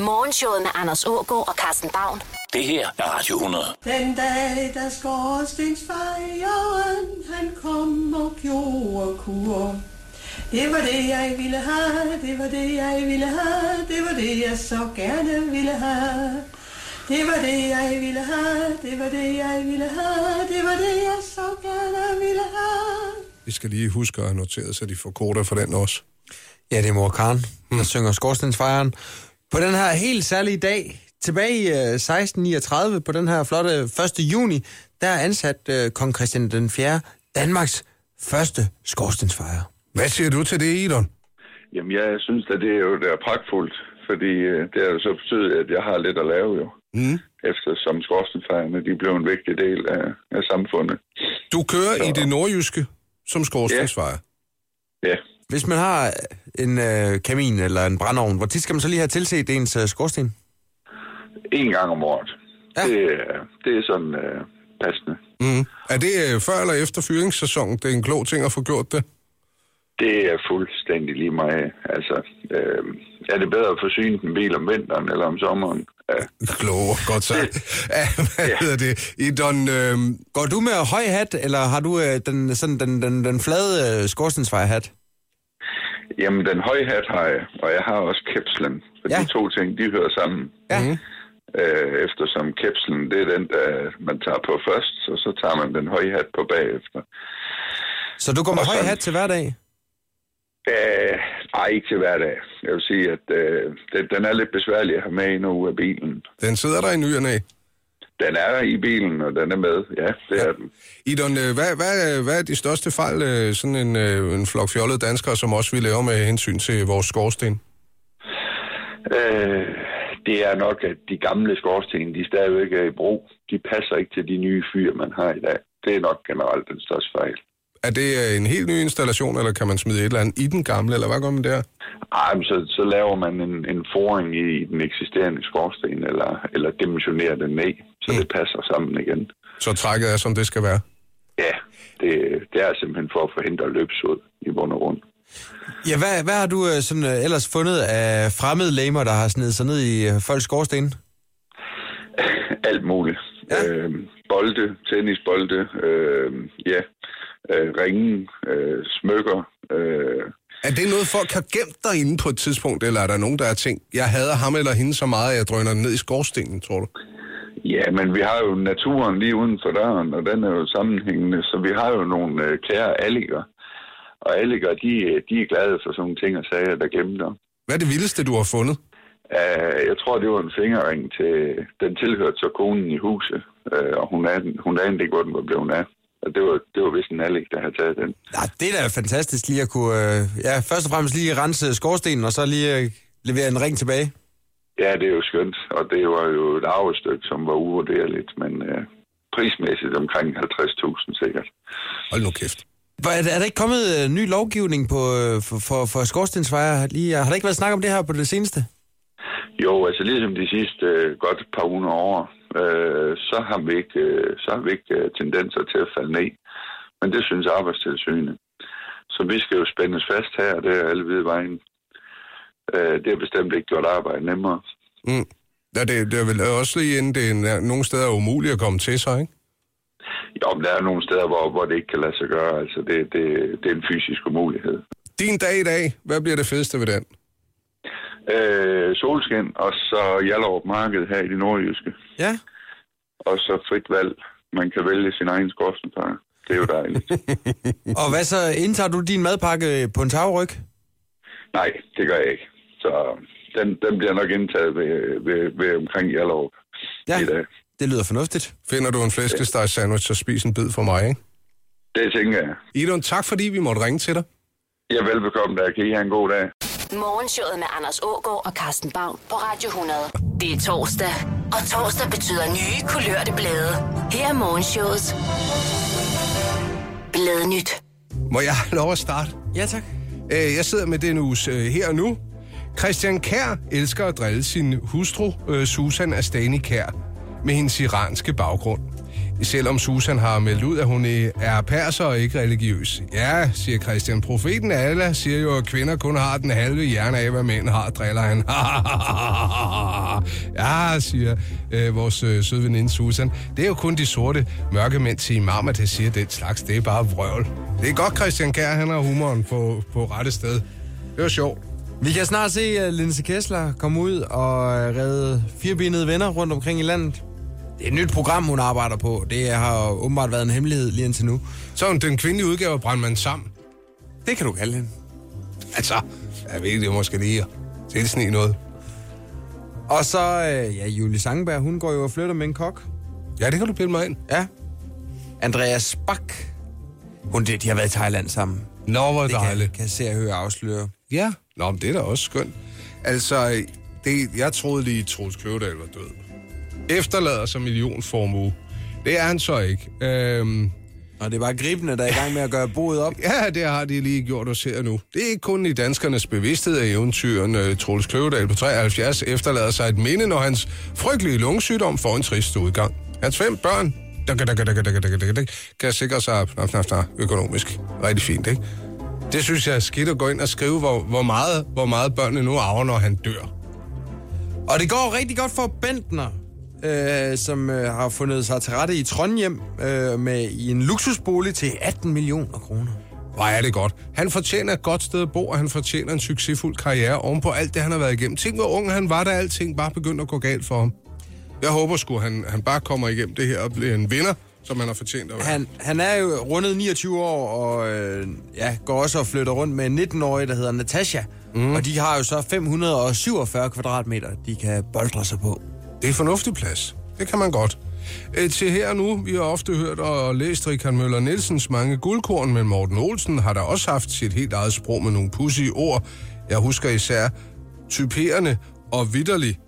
Morgenshowet med Anders Ågaard og Carsten Baum. Det her er Radio 100. Den dag, da skorstensfejeren, han kom og gjorde kur. Det var det, jeg ville have, det var det, jeg ville have, det var det, jeg så gerne ville have. Det var det, jeg ville have, det var det, jeg ville have, det var det, jeg så gerne ville have. Vi skal lige huske at have noteret, så de får koder for den også. Ja, det er mor Karen, der synger Skorstensfejren. På den her helt særlige dag, tilbage i øh, 1639, på den her flotte 1. juni, der er ansat øh, kong Christian den 4. Danmarks første skorstensfejre. Hvad siger du til det, Idon? Jamen, jeg synes at det er jo det er pragtfuldt, fordi øh, det har jo så betydet, at jeg har lidt at lave jo. Mm. Eftersom skorstenfejrene, de blev en vigtig del af, af samfundet. Du kører Så- i det nordjyske som skorstensfejer. Ja, Hvis man har en øh, kamin eller en brændeovn, hvor tit skal man så lige have tilset ens øh, skorsten? en gang om året. Ja. Det, er- det er sådan øh, passende. Mm. Er det øh, før eller efter fyringssæsonen? Det er en klog ting at få gjort det. Det er fuldstændig lige mig. Altså, øh, er det bedre at forsyne en bil om vinteren eller om sommeren? Ja. Klog, godt sagt. Ja, hvad Ja. hedder det? Idon, øh, Går du med høj hat, eller har du øh, den, sådan, den, den, den flade øh, skorstensfejrhat? Jamen, den høje hat har jeg, og jeg har også kepslen. For Ja. de to ting, de hører sammen. Ja. Mhm. Øh, eftersom kepslen, det er den, der man tager på først, og så tager man den høje hat på bagefter. Så du går med Og høj sådan- hat til hverdag? Øh, ej, ikke til hverdag. Jeg vil sige, at øh, den, den er lidt besværlig at have med og ud af bilen. den sidder der i ny og næ. Den er i bilen, og den er med. Ja, det er den. Idon, øh, hvad, hvad, øh, hvad er de største fejl, øh, sådan en, en flok fjollede danskere, som også vi laver med hensyn til vores skorsten? Øh, det er nok, at de gamle skorsten, de stadigvæk er i brug. De passer ikke til de nye fyr, man har i dag. Det er nok generelt den største fejl. Er det øh, en helt ny installation, eller kan man smide et eller andet i den gamle, eller hvad gør man der? Ej, men så, så laver man en, en foring i den eksisterende skorsten, eller, eller dimensionerer den ned, så det passer sammen igen. Så trækket er, som det skal være. Ja, det, det er simpelthen for at forhindre løbsud i bund og grund. Ja, hvad, hvad har du øh, sådan, øh, ellers fundet af fremmede lamer, der har snedet sig ned i folks skorsten? Alt muligt. Ja. Øh, bolde, tennisbolde, øh, ja, øh, ringe, øh, smykker. Øh, Er det noget, folk har gemt derinde på et tidspunkt, eller er der nogen, der har tænkt, jeg hader ham eller hende så meget, at jeg drøner den ned i skorstenen, tror du? ja, men vi har jo naturen lige uden for døren, og den er jo sammenhængende, så vi har jo nogle øh, kære alliger. Og alliger, de, de er glade for sådan nogle ting og sager, der gemmer dem. Hvad er det vildeste, du har fundet? Uh, jeg tror, det var en fingerring til... Den tilhørte så konen i huset, uh, og hun, er, hun anede ikke, hvor den var blevet af. Og det var, det var vist en allig, der havde taget den. Ja, det er da fantastisk lige at kunne, øh, ja, først og fremmest lige rense skorstenen, og så lige øh, levere en ring tilbage. Ja, det er jo skønt, og det var jo et arvestykke, som var uvurderligt, men uh, prismæssigt omkring 50.000 sikkert. Hold nu kæft. Er, er der ikke kommet øh, ny lovgivning på, øh, for, for, for skorstensfejre? Lige, har der ikke været snak om det her på det seneste? Jo, altså ligesom de sidste uh, godt par hundrede år, uh, så har vi ikke, uh, så har vi ikke uh, tendenser til at falde ned. Men det synes arbejdstilsynet. Så vi skal jo spændes fast her, det er alle ved vejen. Uh, det har bestemt ikke gjort arbejdet nemmere. Mm. Ja, det, det er vel også lige inden, det er nogle steder er umuligt at komme til sig, ikke? Jo, men der er nogle steder, hvor, hvor det ikke kan lade sig gøre. Altså, det, det, det er en fysisk umulighed. Din dag i dag, hvad bliver det fedeste ved den? Øh, solskin, og så Hjallerup Marked her i det nordjyske. Ja. Og så frit valg. Man kan vælge sin egen skorstenpakke. Det er jo dejligt. Og hvad så, indtager du din madpakke på en tagryg? Nej, det gør jeg ikke. Så den, den bliver nok indtaget ved, ved, ved omkring Hjallerup Ja. i dag. Det lyder fornuftigt. Finder du en flæskesteg sandwich, så spis en bid for mig, ikke? Det tænker jeg. Idun, tak fordi vi måtte ringe til dig. Jeg er velbekomme der. Kan I have en god dag? Morgenshowet med Anders Ågaard og Carsten Baum på Radio 100. Det er torsdag, og torsdag betyder nye kulørte blade. Her er Morgenshowets Bladnyt. Må jeg have lov at starte? Ja, tak. Øh, Jeg sidder med den uges øh, her og nu. Christian Kær elsker at drille sin hustru, øh, Susan Astani Kær, med hendes iranske baggrund. Selvom Susan har meldt ud, at hun er perser og ikke religiøs. Ja, siger Christian. Profeten Allah siger jo, at kvinder kun har den halve hjerne af, hvad mænd har, driller han. ja, siger øh, vores øh, søde veninde Susan. Det er jo kun de sorte mørke mænd til imamer, der siger den slags. Det er bare vrøvl. Det er godt, Christian Kær, han har humoren på, på rette sted. Det var sjovt. Vi kan snart se uh, Linse Kessler komme ud og øh, redde firebenede venner rundt omkring i landet. Det er et nyt program, hun arbejder på. Det har åbenbart været en hemmelighed lige indtil nu. Så er hun den kvindelige udgave af Brandmand Sam. Det kan du kalde hende. Altså, jeg ved det måske lige at tilsnige noget. Og så, øh, ja, Julie Sangenberg, hun går jo og flytter med en kok. Ja, det kan du pille mig ind. Ja. Andreas Bak. Hun, de, de har været i Thailand sammen. Nå, hvor Det kan, dejligt. kan se og høre afsløre. Ja, Nå, men det er da også skønt. Altså, det, jeg troede lige, Troels Kløvedal var død efterlader sig millionformue. Det er han så ikke. Øhm, og det er bare gribende, der er i gang med at gøre boet op. ja, det har de lige gjort os her nu. Det er ikke kun i danskernes bevidsthed, at eventyren øh, Troels Kløvedal på 73 efterlader sig et minde, når hans frygtelige lungesygdom får en trist udgang. Hans fem børn dak, kan sikre sig økonomisk rigtig fint, ikke? Det synes jeg er skidt at gå ind og skrive, hvor, hvor, meget, hvor meget børnene nu arver, når han dør. Og det går rigtig godt for Bentner, øh, som øh, har fundet sig til rette i Trondheim øh, med i en luksusbolig til 18 millioner kroner. Hvor er det godt. Han fortjener et godt sted at bo, og han fortjener en succesfuld karriere oven på alt det, han har været igennem. Tænk, hvor ung han var, da alting bare begyndte at gå galt for ham. Jeg håber sgu, han, han bare kommer igennem det her og bliver en vinder, som han har fortjent at være. Han, han er jo rundet 29 år, og øh, ja, går også og flytter rundt med en 19-årig, der hedder Natasha. Mm. Og de har jo så 547 kvadratmeter, de kan boldre sig på. Det er fornuftig plads. Det kan man godt. Øh, til her nu, vi har ofte hørt og læst Richard Møller Nielsens mange guldkorn, men Morten Olsen har da også haft sit helt eget sprog med nogle pussy ord. Jeg husker især typerende og vidderlig.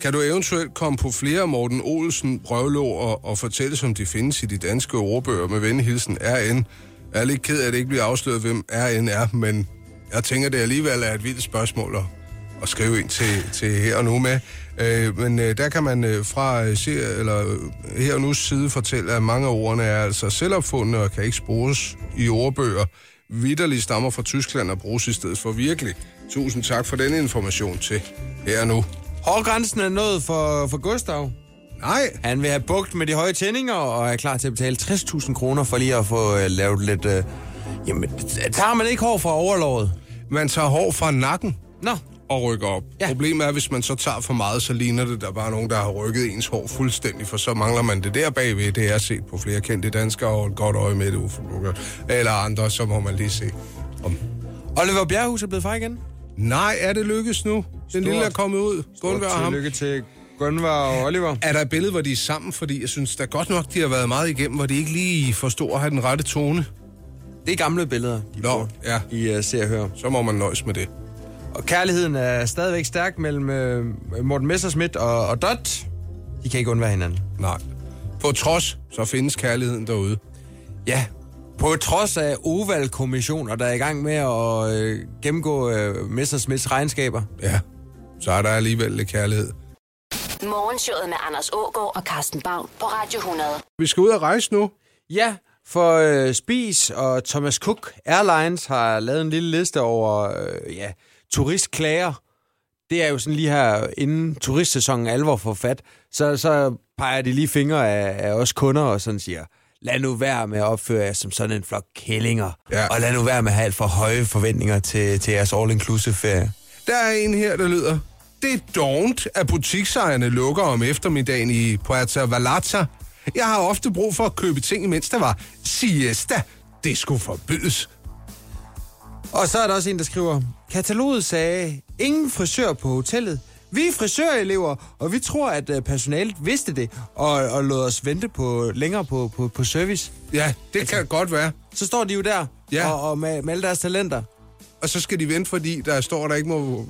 Kan du eventuelt komme på flere Morten Olsen prøvelår og, og fortælle, som de findes i de danske ordbøger med venhilsen RN? Jeg er lidt ked af, at det ikke bliver afsløret, hvem RN er, men jeg tænker, det alligevel er et vildt spørgsmål at, at skrive ind til, til her og nu med. Øh, men øh, der kan man øh, fra øh, se, eller, øh, her og nu side fortælle, at mange af ordene er altså selvopfundne og kan ikke spores i ordbøger. Vitterligt stammer fra Tyskland og bruges i stedet for virkelig. Tusind tak for den information til her og nu. Hårgrænsen er nået for, for Gustav. Nej, Han vil have bugt med de høje tændinger, og er klar til at betale 60.000 kroner for lige at få øh, lavet lidt... Øh, jamen, tager man ikke hår fra overlåret? man tager hår fra nakken Nå, og rykker op. Ja. Problemet er, hvis man så tager for meget, så ligner det, der er bare nogen, der har rykket ens hår fuldstændig, for så mangler man det der bagved. Det er set på flere kendte danskere og et godt øje med det, Bukker. Eller andre, så må man lige se. Om. Oliver Bjerghus er blevet far igen. Nej, er det lykkes nu? Den lille er kommet ud. Gunvar og ham. Tillykke til Gunvar og Oliver. Er der et billede, hvor de er sammen? Fordi jeg synes da godt nok, de har været meget igennem, hvor de ikke lige forstår at have den rette tone. Det er gamle billeder, de Nå, får ja. i uh, Se og Hør. Så må man nøjes med det. Og kærligheden er stadigvæk stærk mellem uh, Morten Messerschmidt og, og Dot. De kan ikke undvære hinanden. Nej. På trods, så findes kærligheden derude. Ja, på trods af Oval-kommissioner, der er i gang med at øh, gennemgå øh, Messerschmidts regnskaber. Ja, så er der alligevel lidt kærlighed. Morgenshowet med Anders Ågaard og Carsten Baum på Radio 100. Vi skal ud og rejse nu. Ja, for øh, Spis og Thomas Cook Airlines har lavet en lille liste over øh, ja, turistklager. Det er jo sådan lige her, inden turistsæsonen alvor får fat, så, så peger de lige fingre af, af os kunder og sådan siger, lad nu være med at opføre jer som sådan en flok kællinger, Ja. og lad nu være med at have alt for høje forventninger til, til jeres all-inclusive ferie. Der er en her, der lyder. Det er dovent, at butiksejerne lukker om eftermiddagen i Puerto Vallarta. Jeg har ofte brug for at købe ting, imens der var siesta. Det skulle forbydes. Og så er der også en, der skriver, kataloget sagde, ingen frisør på hotellet. Vi er frisørelever, og vi tror, at øh, personalet vidste det, og, og lod os vente på længere på, på, på service. Ja, det altså, kan godt være. Så står de jo der, Ja. og, og med, med alle deres talenter. Og så skal de vente, fordi der står, der ikke må...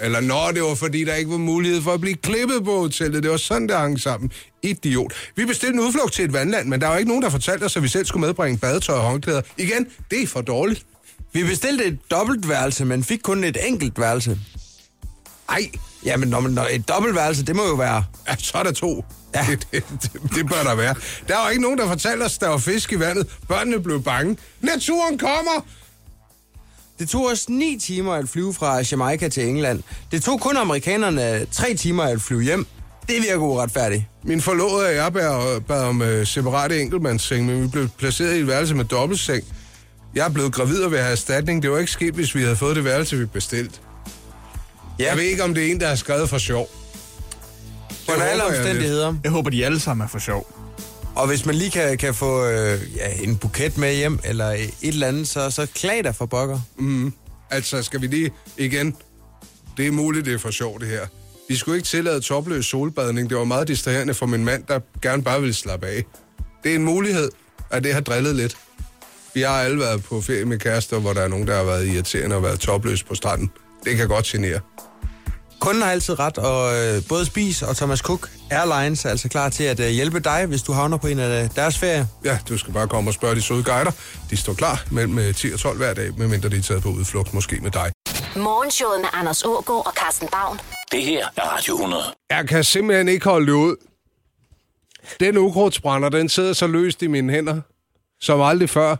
Eller når det var, fordi der ikke var mulighed for at blive klippet på hotellet. Det var sådan, der hang sammen. Idiot. Vi bestilte en udflugt til et vandland, men der var ikke nogen, der fortalte os, at vi selv skulle medbringe badetøj og håndklæder. Igen, det er for dårligt. Vi bestilte et dobbeltværelse, men fik kun et enkelt værelse. Ej, Jamen, når man, når et dobbeltværelse, det må jo være... ja, så er der to. Ja. Det, det, det, det bør der være. Der var ikke nogen, der fortalte os, der var fisk i vandet. Børnene blev bange. Naturen kommer! Det tog os 9 timer at flyve fra Jamaica til England. Det tog kun amerikanerne 3 timer at flyve hjem. Det virker uretfærdigt. Min forlovede og jeg bad, bad om uh, separate enkeltmandsseng, men vi blev placeret i et værelse med dobbeltseng. Jeg er blevet gravid og vil have erstatning. Det var ikke sket, hvis vi havde fået det værelse, vi bestilt. Ja, Jeg ved ikke, om det er en, der har skrevet for sjov. under alle håber jeg omstændigheder. Jeg håber, de alle sammen er for sjov. Og hvis man lige kan, kan få øh, ja, en buket med hjem, eller et eller andet, så, så klag dig for bokker. Altså, skal vi lige igen? Det er muligt, det er for sjov, det her. Vi skulle ikke tillade topløs solbadning. Det var meget distraherende for min mand, der gerne bare ville slappe af. Det er en mulighed, at det har drillet lidt. Vi har alle været på ferie med kærester, hvor der er nogen, der har været irriterende og været topløs på stranden. Det kan godt genere. Kunden har altid ret, og øh, både Spis og Thomas Cook Airlines er altså klar til at øh, hjælpe dig, hvis du havner på en af øh, deres ferier. Ja, du skal bare komme og spørge de søde guider. De står klar mellem øh, 10 og 12 hver dag, medmindre de er taget på udflugt, måske med dig. Morgenshowet med Anders Ågaard og Carsten Baum. Det her er Radio 100. Jeg kan simpelthen ikke holde det ud. Den ukrudtsbrænder, den sidder så løst i mine hænder, som aldrig før.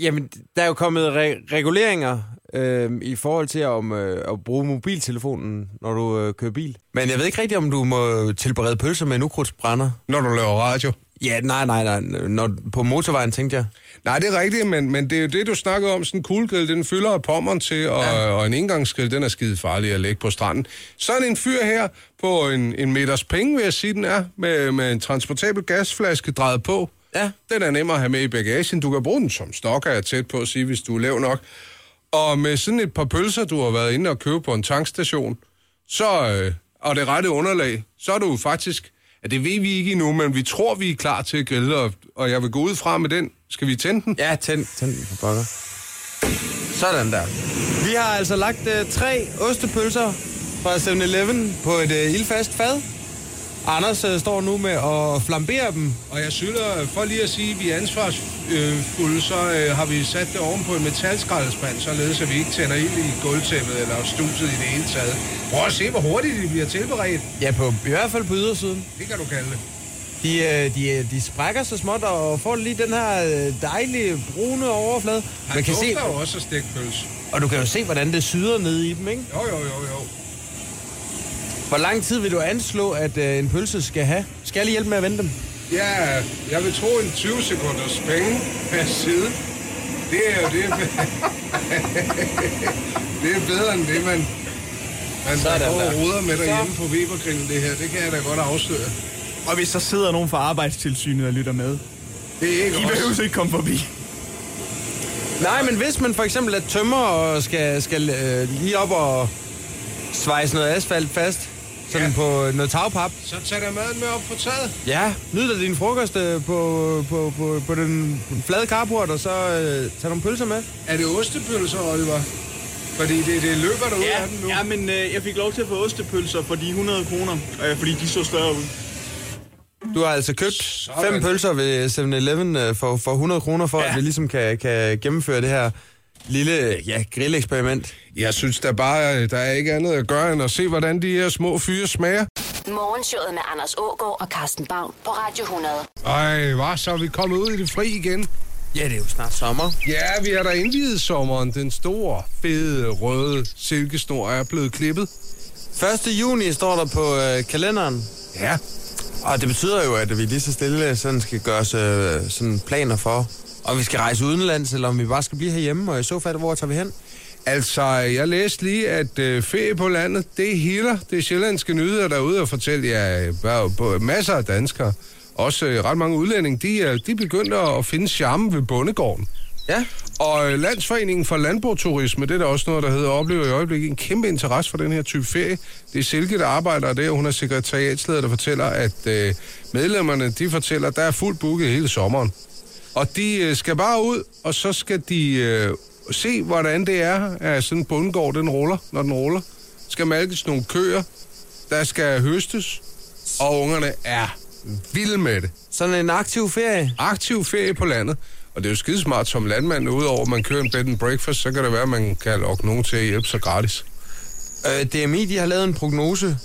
Jamen, der er jo kommet re- reguleringer øh, i forhold til om, øh, at bruge mobiltelefonen, når du øh, kører bil. Men jeg ved ikke rigtigt, om du må tilberede pølser med en ukrudtsbrænder. Når du laver radio. Ja, nej, nej, nej. Når, på motorvejen, tænkte jeg. Nej, det er rigtigt, men, men det er jo det, du snakkede om. Sådan en kuglegrill, den fylder pommeren til, og, ja. og en engangsgrill, den er skide farlig at lægge på stranden. Sådan en fyr her på en, en meters penge, vil jeg sige, den er, med, med en transportabel gasflaske drejet på. Ja. Den er nemmere at have med i bagagen. Du kan bruge den som stok, er jeg tæt på at sige, hvis du er lav nok. Og med sådan et par pølser, du har været inde og købe på en tankstation, så, øh, og det rette underlag, så er du faktisk, ja, det ved vi ikke endnu, men vi tror, vi er klar til at grille, og, og jeg vil gå ud fra med den. Skal vi tænde den? Ja, tænd, tænd den for pokker. Sådan der. Vi har altså lagt øh, tre ostepølser fra 7-Eleven på et øh, ildfast fad. Anders øh, står nu med at flambere dem. Og jeg skylder, for lige at sige, at vi er ansvarsfulde, så øh, har vi sat det oven på en metalskraldespand, således at vi ikke tænder ild i gulvtæppet eller stuset i det hele taget. Prøv at se, hvor hurtigt de bliver tilberedt. Ja, på, i hvert fald på ydersiden. Det kan du kalde det. De, øh, de, øh, de sprækker så småt og får lige den her øh, dejlige brune overflade. Han Man kan se, jo også af stegt pølse. og du kan jo se, hvordan det syder ned i dem, ikke? Jo, jo, jo, jo. Hvor lang tid vil du anslå, at øh, en pølse skal have? Skal jeg lige hjælpe med at vende dem? Ja, jeg vil tro en 20 sekunders penge per side. Det er jo det. det er bedre end det, man, man Sådan går og der. ruder med derhjemme på Webergrillen, det her. Det kan jeg da godt afsløre. Og hvis der sidder nogen fra arbejdstilsynet og lytter med, Det er ikke I behøver ikke komme forbi. Nej, men hvis man for eksempel er tømmer og skal, skal øh, lige op og svejse noget asfalt fast, sådan Ja. på noget tagpap. Så tag da maden med op på taget. Ja, nyd da din frokost øh, på, på, på, på den flade carport, og så øh, tag nogle pølser med. Er det ostepølser, Oliver? Fordi det, det løber der ud af den nu. ja, men øh, jeg fik lov til at få ostepølser for de 100 kroner, øh, fordi de så større ud. Du har altså købt Sådan. fem pølser ved 7-Eleven øh, for, for 100 kroner, for ja. Ja. at vi ligesom kan, kan gennemføre det her lille ja, grilleksperiment. Jeg synes da bare, der er ikke andet at gøre, end at se, hvordan de her små fyre smager. Morgenshowet med Anders Ågaard og Carsten Baum på Radio 100. Ej, hvad så er vi kommet ud i det fri igen? Ja, det er jo snart sommer. Ja, vi er der indvidet sommeren. Den store, fede, røde silkesnor er blevet klippet. 1. juni står der på øh, kalenderen. Ja, Og det betyder jo, at vi lige så stille sådan skal gøre os øh, sådan planer for, om vi skal rejse udenlands, eller om vi bare skal blive herhjemme, og i så fald, hvor tager vi hen? altså, jeg læste lige, at øh, ferie på landet, det er healer. Det er sjællandske nyheder derude og fortælle jer ja, på masser af danskere. Også øh, ret mange udlændinge, de, er, de begynder at finde charme ved bondegården. Ja, Og øh, Landsforeningen for Landbrugturisme, det er der også noget, der hedder, oplever i øjeblikket en kæmpe interesse for den her type ferie. Det er Silke, der arbejder der, og hun er sekretariatsleder, der fortæller, at øh, medlemmerne, de fortæller, at der er fuldt booket hele sommeren. Og de øh, skal bare ud, og så skal de øh, se, hvordan det er, at sådan en bundgård, den ruller, når den ruller. Skal malkes nogle køer, der skal høstes, og ungerne er vilde med det sådan en aktiv ferie. aktiv ferie på landet. Og det er jo skidesmart som landmand, udover at man kører en bed and breakfast, så kan det være, at man kan lokke nogen til at hjælpe sig gratis. Øh, DMI de har lavet en prognose,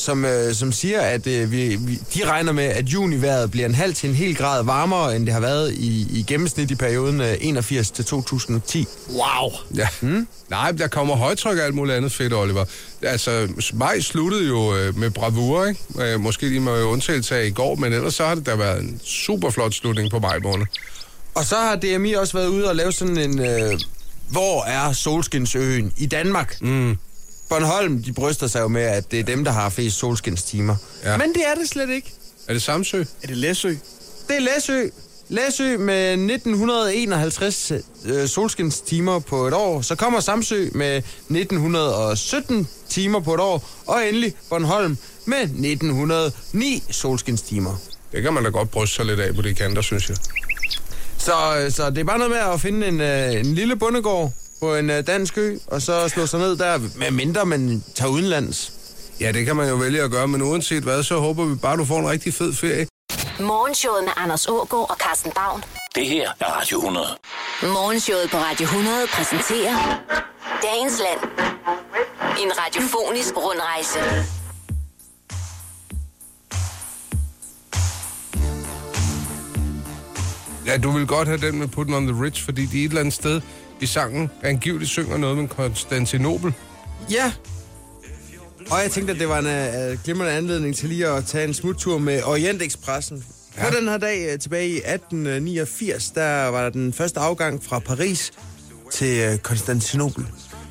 som, øh, som siger, at øh, vi, vi, de regner med, at juniværet bliver en halv til en hel grad varmere, end det har været i, i gennemsnit i perioden øh, 81 til 2010. Wow. Ja. Hmm? Nej, der kommer højtryk og alt muligt andet fedt, Oliver. Altså, maj sluttede jo øh, med bravur, ikke? Øh, måske lige med undtagelse af i går, men ellers så har det da været en super flot slutning på maj måned. Og så har DMI også været ude og lave sådan en... Øh, hvor er Solskinsøen i Danmark? Mm. Bornholm, de bryster sig jo med, at det er dem, der har flest solskinstimer. Ja. Men det er det slet ikke. Er det Samsø? Er det Læsø? Det er Læsø. Læsø med 1951 øh, solskinstimer på et år. Så kommer Samsø med 1917 timer på et år. Og endelig Bornholm med 1909 solskinstimer. Det kan man da godt bryste sig lidt af på de kanter, synes jeg. Så, øh, så det er bare noget med at finde en, øh, en lille bondegård på en øh, dansk ø, og så slå sig ned der, med mindre man tager udenlands. Ja, det kan man jo vælge at gøre, men uanset hvad, så håber vi bare, du får en rigtig fed ferie. Morgenshowet med Anders Ågaard og Carsten Baum. Det her er Radio 100. Morgenshowet på Radio 100 præsenterer Dagens Land. En radiofonisk rundrejse. Ja, du vil godt have den med Putting on the Ridge, fordi de et eller andet sted i sangen angiveligt synger noget med Konstantinopel. Ja. Og jeg tænkte, at det var en uh, glimrende anledning til lige at tage en smuttur med Orientexpressen. Ja. På den her dag uh, tilbage i 1889, der var der den første afgang fra Paris til uh, Konstantinopel.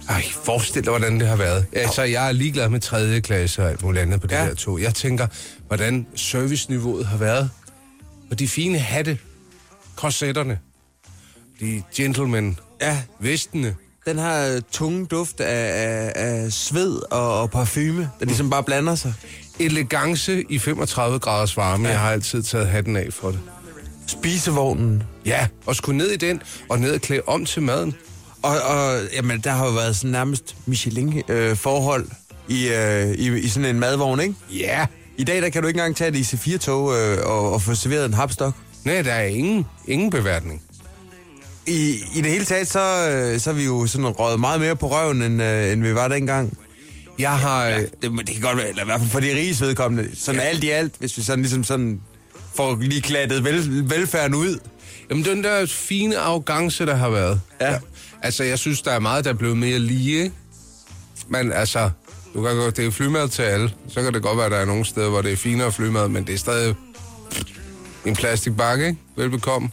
Ej, forestil dig, hvordan det har været. Altså, jeg er ligeglad med tredje klasse og alt muligt andet på det Ja. her tog. Jeg tænker, hvordan serviceniveauet har været. Og de fine hatte, korsetterne, de gentlemen, Ja, vestene. den her uh, tunge duft af, af, af sved og, og parfume, der ligesom bare blander sig. Elegance i 35 graders varme. Ja. Jeg har altid taget hatten af for det. Spisevognen. Ja, og skulle ned i den, og ned og klæde om til maden. Og, og jamen, der har jo været sådan nærmest Michelin-forhold i, øh, i, i sådan en madvogn, ikke? Ja. I dag der kan du ikke engang tage et IC4-tog øh, og, og få serveret en hapstok. Nej, der er ingen, ingen beværtning. I, I det hele taget, så, øh, så er vi jo sådan røget meget mere på røven, end, øh, end vi var dengang. Jeg har... Ja, øh, det, det kan godt være, eller i hvert fald for de riges vedkommende. Sådan ja. alt i alt, hvis vi sådan ligesom sådan får lige klattet vel, velfærden ud. Jamen, den der fine arrogance, der har været. Ja. Altså, jeg synes, der er meget, der er blevet mere lige? Men altså, du kan godt, det er flymad til alle. Så kan det godt være, at der er nogle steder, hvor det er finere flymad, men det er stadig en plastikbakke, ikke? Velbekomme.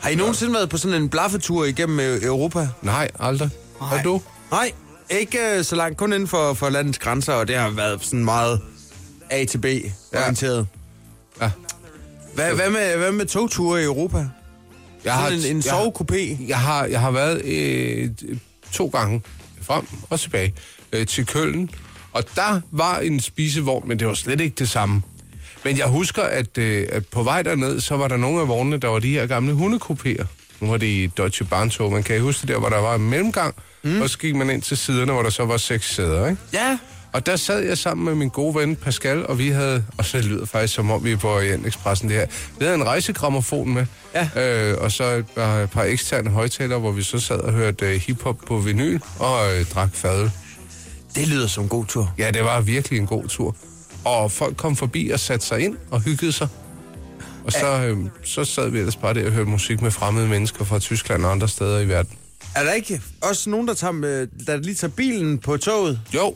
Har I nogensinde været på sådan en blaffetur igennem øh, Europa? Nej, aldrig. Har du? Nej, ikke øh, så langt. Kun inden for, for landets grænser, og det har været sådan meget A til B orienteret. Ja. Hvad, hvad, med, hvad med togture i Europa? Jeg Sådan en, en jeg, har- sovekupé? jeg, har, jeg har været øh, to gange frem og tilbage øh, til Køln, og der var en spisevogn, men det var slet ikke det samme. Men jeg husker, at, øh, at på vej derned, så var der nogle af vognene, der var de her gamle hundekopéer. Nu var det i Deutsche Bahntog, man kan I huske det der, hvor der var en mellemgang, mm. og så gik man ind til siderne, hvor der så var seks sæder, ikke? Ja. Og der sad jeg sammen med min gode ven Pascal, og vi havde, og så lyder faktisk som om vi er på Orient Expressen det her, vi havde en rejsegrammofon med, Ja. øh, og så et par, et par eksterne højtalere, hvor vi så sad og hørte øh, hiphop på vinyl og øh, drak fadøl. Det lyder som en god tur. Ja, det var virkelig en god tur. Og folk kom forbi og satte sig ind og hyggede sig. Og så, øh, så sad vi ellers bare der og hørte musik med fremmede mennesker fra Tyskland og andre steder i verden. Er der ikke også nogen, der, tager med, der lige tager bilen på toget? Jo,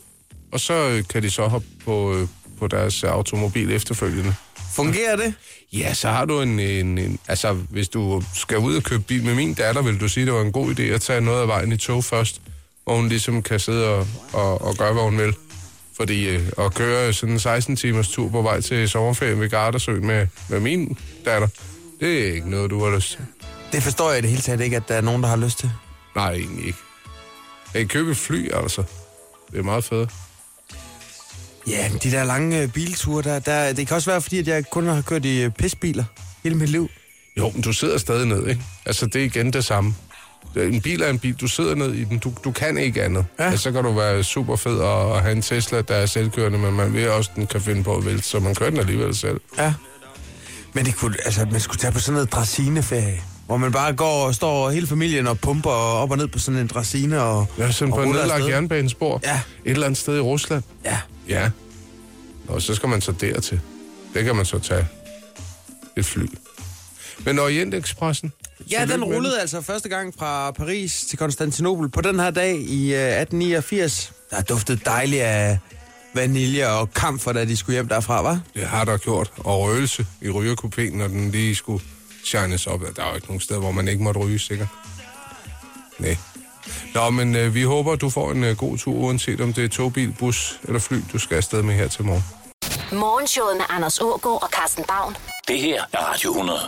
og så øh, kan de så hoppe på, øh, på deres automobil efterfølgende. Fungerer det? Ja, så har du en, en, en... Altså, hvis du skal ud og købe bil med min datter, vil du sige, det var en god idé at tage noget af vejen i tog først, hvor hun ligesom kan sidde og, og, og gøre, hvad hun vil. Fordi øh, at køre sådan en 16 timers tur på vej til sommerferien ved Gardersøen med, med min datter, det er ikke noget, du har lyst til. Det forstår jeg i det hele taget ikke, at der er nogen, der har lyst til. Nej, egentlig ikke. Jeg kan købe et fly, altså. Det er meget fedt. Ja, men de der lange øh, bilture, der, der, det kan også være, fordi at jeg kun har kørt i øh, pisbiler hele mit liv. Jo, men du sidder stadig ned, ikke? Altså, det er igen det samme. En bil er en bil, du sidder ned i den, du, du kan ikke andet. Ja. Altså, så kan du være super fed og, og have en Tesla, der er selvkørende, men man ved også, den kan finde på at vælte, så man kører den alligevel selv. Ja. Men det kunne, altså, man skulle tage på sådan noget dracineferie. hvor man bare går og står hele familien og pumper op og ned på sådan en dracine og Ja, sådan og på en nedlagt jernbanespor. Ja. Et eller andet sted i Rusland. Ja. Ja. Og så skal man så dertil. Det kan man så tage et fly. Men Orientexpressen? Ja, den rullede altså første gang fra Paris til Konstantinopel på den her dag i øh, 1889. Der duftede dejligt af vanilje og kamfer, da de skulle hjem derfra, var? Det har der gjort. Og røgelse i rygerkopéen, når den lige skulle shines op. Der er jo ikke nogen steder, hvor man ikke måtte ryge, sikkert. Nej. Nå, men øh, vi håber, du får en øh, god tur, uanset om det er togbil, bus eller fly, du skal afsted med her til morgen. Morgenshowet med Anders Ågaard og Carsten Baum. Det her er Radio 100.